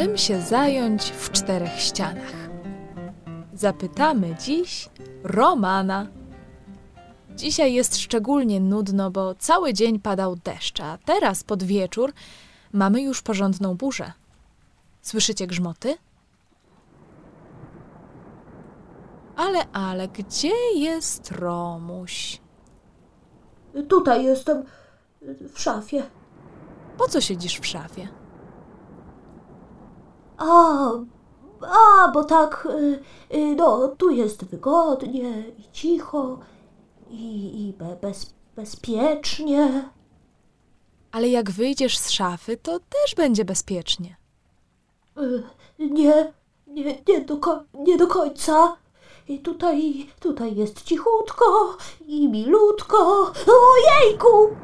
Czym się zająć w czterech ścianach? Zapytamy dziś Romana. Dzisiaj jest szczególnie nudno, bo cały dzień padał deszcz, a teraz pod wieczór mamy już porządną burzę. Słyszycie grzmoty? Ale, ale, gdzie jest Romuś? Tutaj jestem, w szafie. Po co siedzisz w szafie? A, a, bo tak, y, y, no, tu jest wygodnie i cicho i, i be, bez, bezpiecznie. Ale jak wyjdziesz z szafy, to też będzie bezpiecznie. Y, Nie, nie, nie do, nie do końca. I tutaj, tutaj jest cichutko i milutko. Ojejku!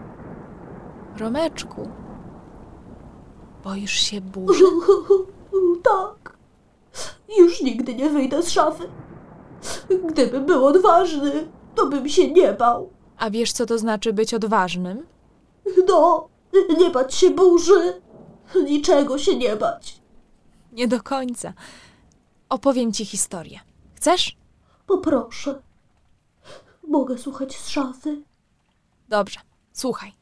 Romeczku, boisz się burzy? Tak. Już nigdy nie wyjdę z szafy. Gdybym był odważny, to bym się nie bał. A wiesz, co to znaczy być odważnym? No, nie bać się burzy. Niczego się nie bać. Nie do końca. Opowiem ci historię. Chcesz? Poproszę. Mogę słuchać z szafy? Dobrze, słuchaj.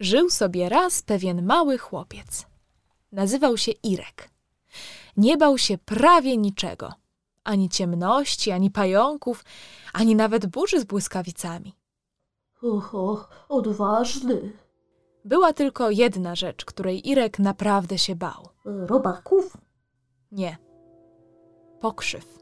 Żył sobie raz pewien mały chłopiec. Nazywał się Irek. Nie bał się prawie niczego. Ani ciemności, ani pająków, ani nawet burzy z błyskawicami. Oho, odważny. Była tylko jedna rzecz, której Irek naprawdę się bał. Robaków? Nie. Pokrzyw.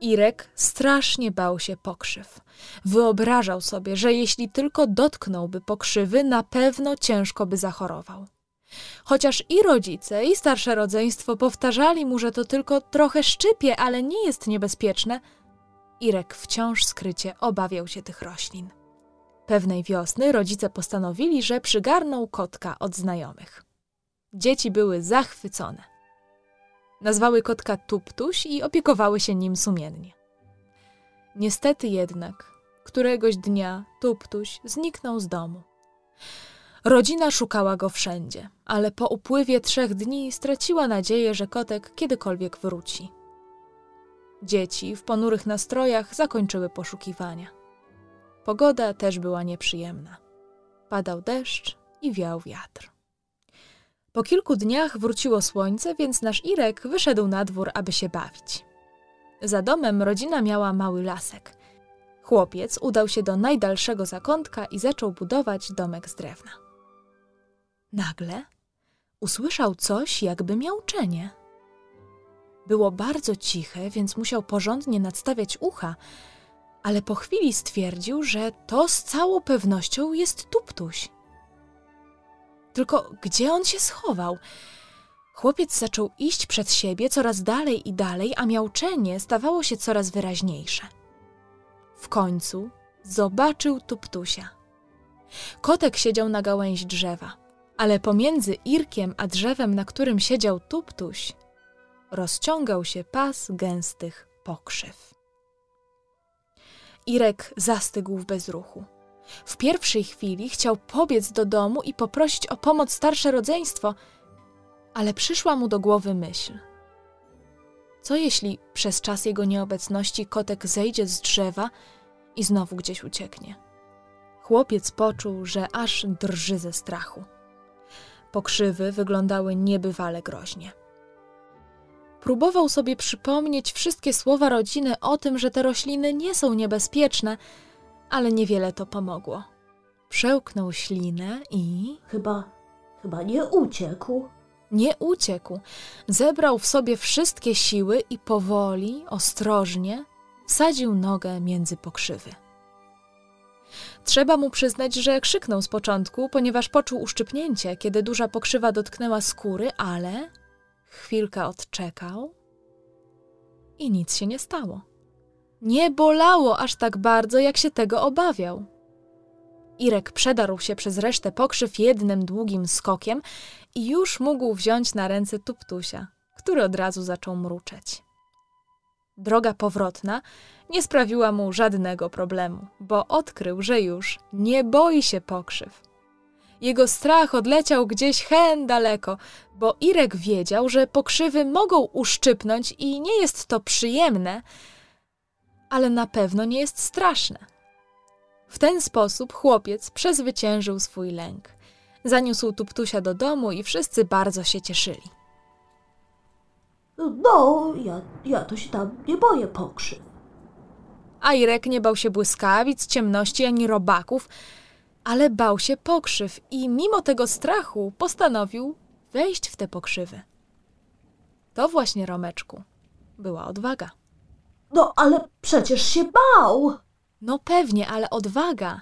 Irek strasznie bał się pokrzyw. Wyobrażał sobie, że jeśli tylko dotknąłby pokrzywy, na pewno ciężko by zachorował. Chociaż i rodzice, i starsze rodzeństwo powtarzali mu, że to tylko trochę szczypie, ale nie jest niebezpieczne, Irek wciąż skrycie obawiał się tych roślin. Pewnej wiosny rodzice postanowili, że przygarną kotka od znajomych. Dzieci były zachwycone. Nazwały kotka Tuptuś i opiekowały się nim sumiennie. Niestety jednak, któregoś dnia Tuptuś zniknął z domu. Rodzina szukała go wszędzie, ale po upływie trzech dni straciła nadzieję, że kotek kiedykolwiek wróci. Dzieci w ponurych nastrojach zakończyły poszukiwania. Pogoda też była nieprzyjemna. Padał deszcz i wiał wiatr. Po kilku dniach wróciło słońce, więc nasz Irek wyszedł na dwór, aby się bawić. Za domem rodzina miała mały lasek. Chłopiec udał się do najdalszego zakątka i zaczął budować domek z drewna. Nagle usłyszał coś, jakby miauczenie. Było bardzo ciche, więc musiał porządnie nadstawiać ucha, ale po chwili stwierdził, że to z całą pewnością jest tuptuś. Tylko gdzie on się schował? Chłopiec zaczął iść przed siebie coraz dalej i dalej, a miauczenie stawało się coraz wyraźniejsze. W końcu zobaczył tuptusia. Kotek siedział na gałęzi drzewa, ale pomiędzy Irkiem a drzewem, na którym siedział tuptuś, rozciągał się pas gęstych pokrzyw. Irek zastygł w bezruchu. W pierwszej chwili chciał pobiec do domu i poprosić o pomoc starsze rodzeństwo, ale przyszła mu do głowy myśl. Co jeśli przez czas jego nieobecności kotek zejdzie z drzewa i znowu gdzieś ucieknie? Chłopiec poczuł, że aż drży ze strachu. Pokrzywy wyglądały niebywale groźnie. Próbował sobie przypomnieć wszystkie słowa rodziny o tym, że te rośliny nie są niebezpieczne, ale niewiele to pomogło. Przełknął ślinę i Chyba, chyba nie uciekł. nie uciekł. Zebrał w sobie wszystkie siły i powoli, ostrożnie wsadził nogę między pokrzywy. Trzeba mu przyznać, że krzyknął z początku, ponieważ poczuł uszczypnięcie, kiedy duża pokrzywa dotknęła skóry, ale chwilkę odczekał i nic się nie stało. Nie bolało aż tak bardzo, jak się tego obawiał. Irek przedarł się przez resztę pokrzyw jednym długim skokiem i już mógł wziąć na ręce Tuptusia, który od razu zaczął mruczeć. Droga powrotna nie sprawiła mu żadnego problemu, bo odkrył, że już nie boi się pokrzyw. Jego strach odleciał gdzieś hen daleko, bo Irek wiedział, że pokrzywy mogą uszczypnąć i nie jest to przyjemne, ale na pewno nie jest straszne. W ten sposób chłopiec przezwyciężył swój lęk. Zaniósł Tuptusia do domu i wszyscy bardzo się cieszyli. No, ja, ja to się tam nie boję pokrzyw. A Irek nie bał się błyskawic, ciemności ani robaków, ale bał się pokrzyw i mimo tego strachu postanowił wejść w te pokrzywy. To właśnie, Romeczku, była odwaga. No, ale przecież się bał. No pewnie, ale odwaga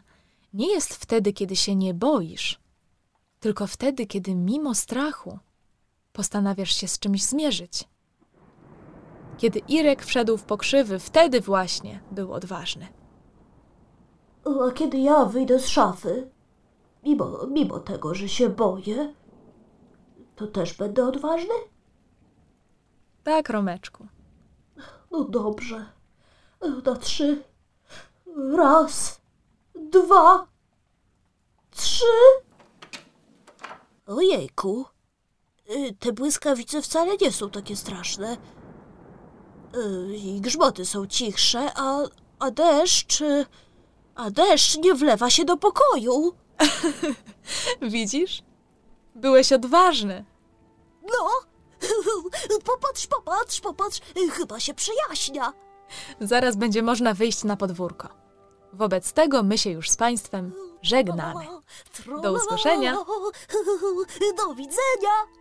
nie jest wtedy, kiedy się nie boisz, tylko wtedy, kiedy mimo strachu postanawiasz się z czymś zmierzyć. Kiedy Irek wszedł w pokrzywy, wtedy właśnie był odważny. A kiedy ja wyjdę z szafy, mimo, mimo tego, że się boję, to też będę odważny? Tak, Romeczku. No dobrze. Na trzy. Raz, dwa, trzy. Ojejku. Y, Te błyskawice wcale nie są takie straszne. Y, I grzmoty są cichsze, a, a deszcz. y, A deszcz nie wlewa się do pokoju. Widzisz? Byłeś odważny. No, popatrz, popatrz, popatrz, chyba się przejaśnia. Zaraz będzie można wyjść na podwórko. Wobec tego my się już z Państwem żegnamy. Do usłyszenia. Do widzenia.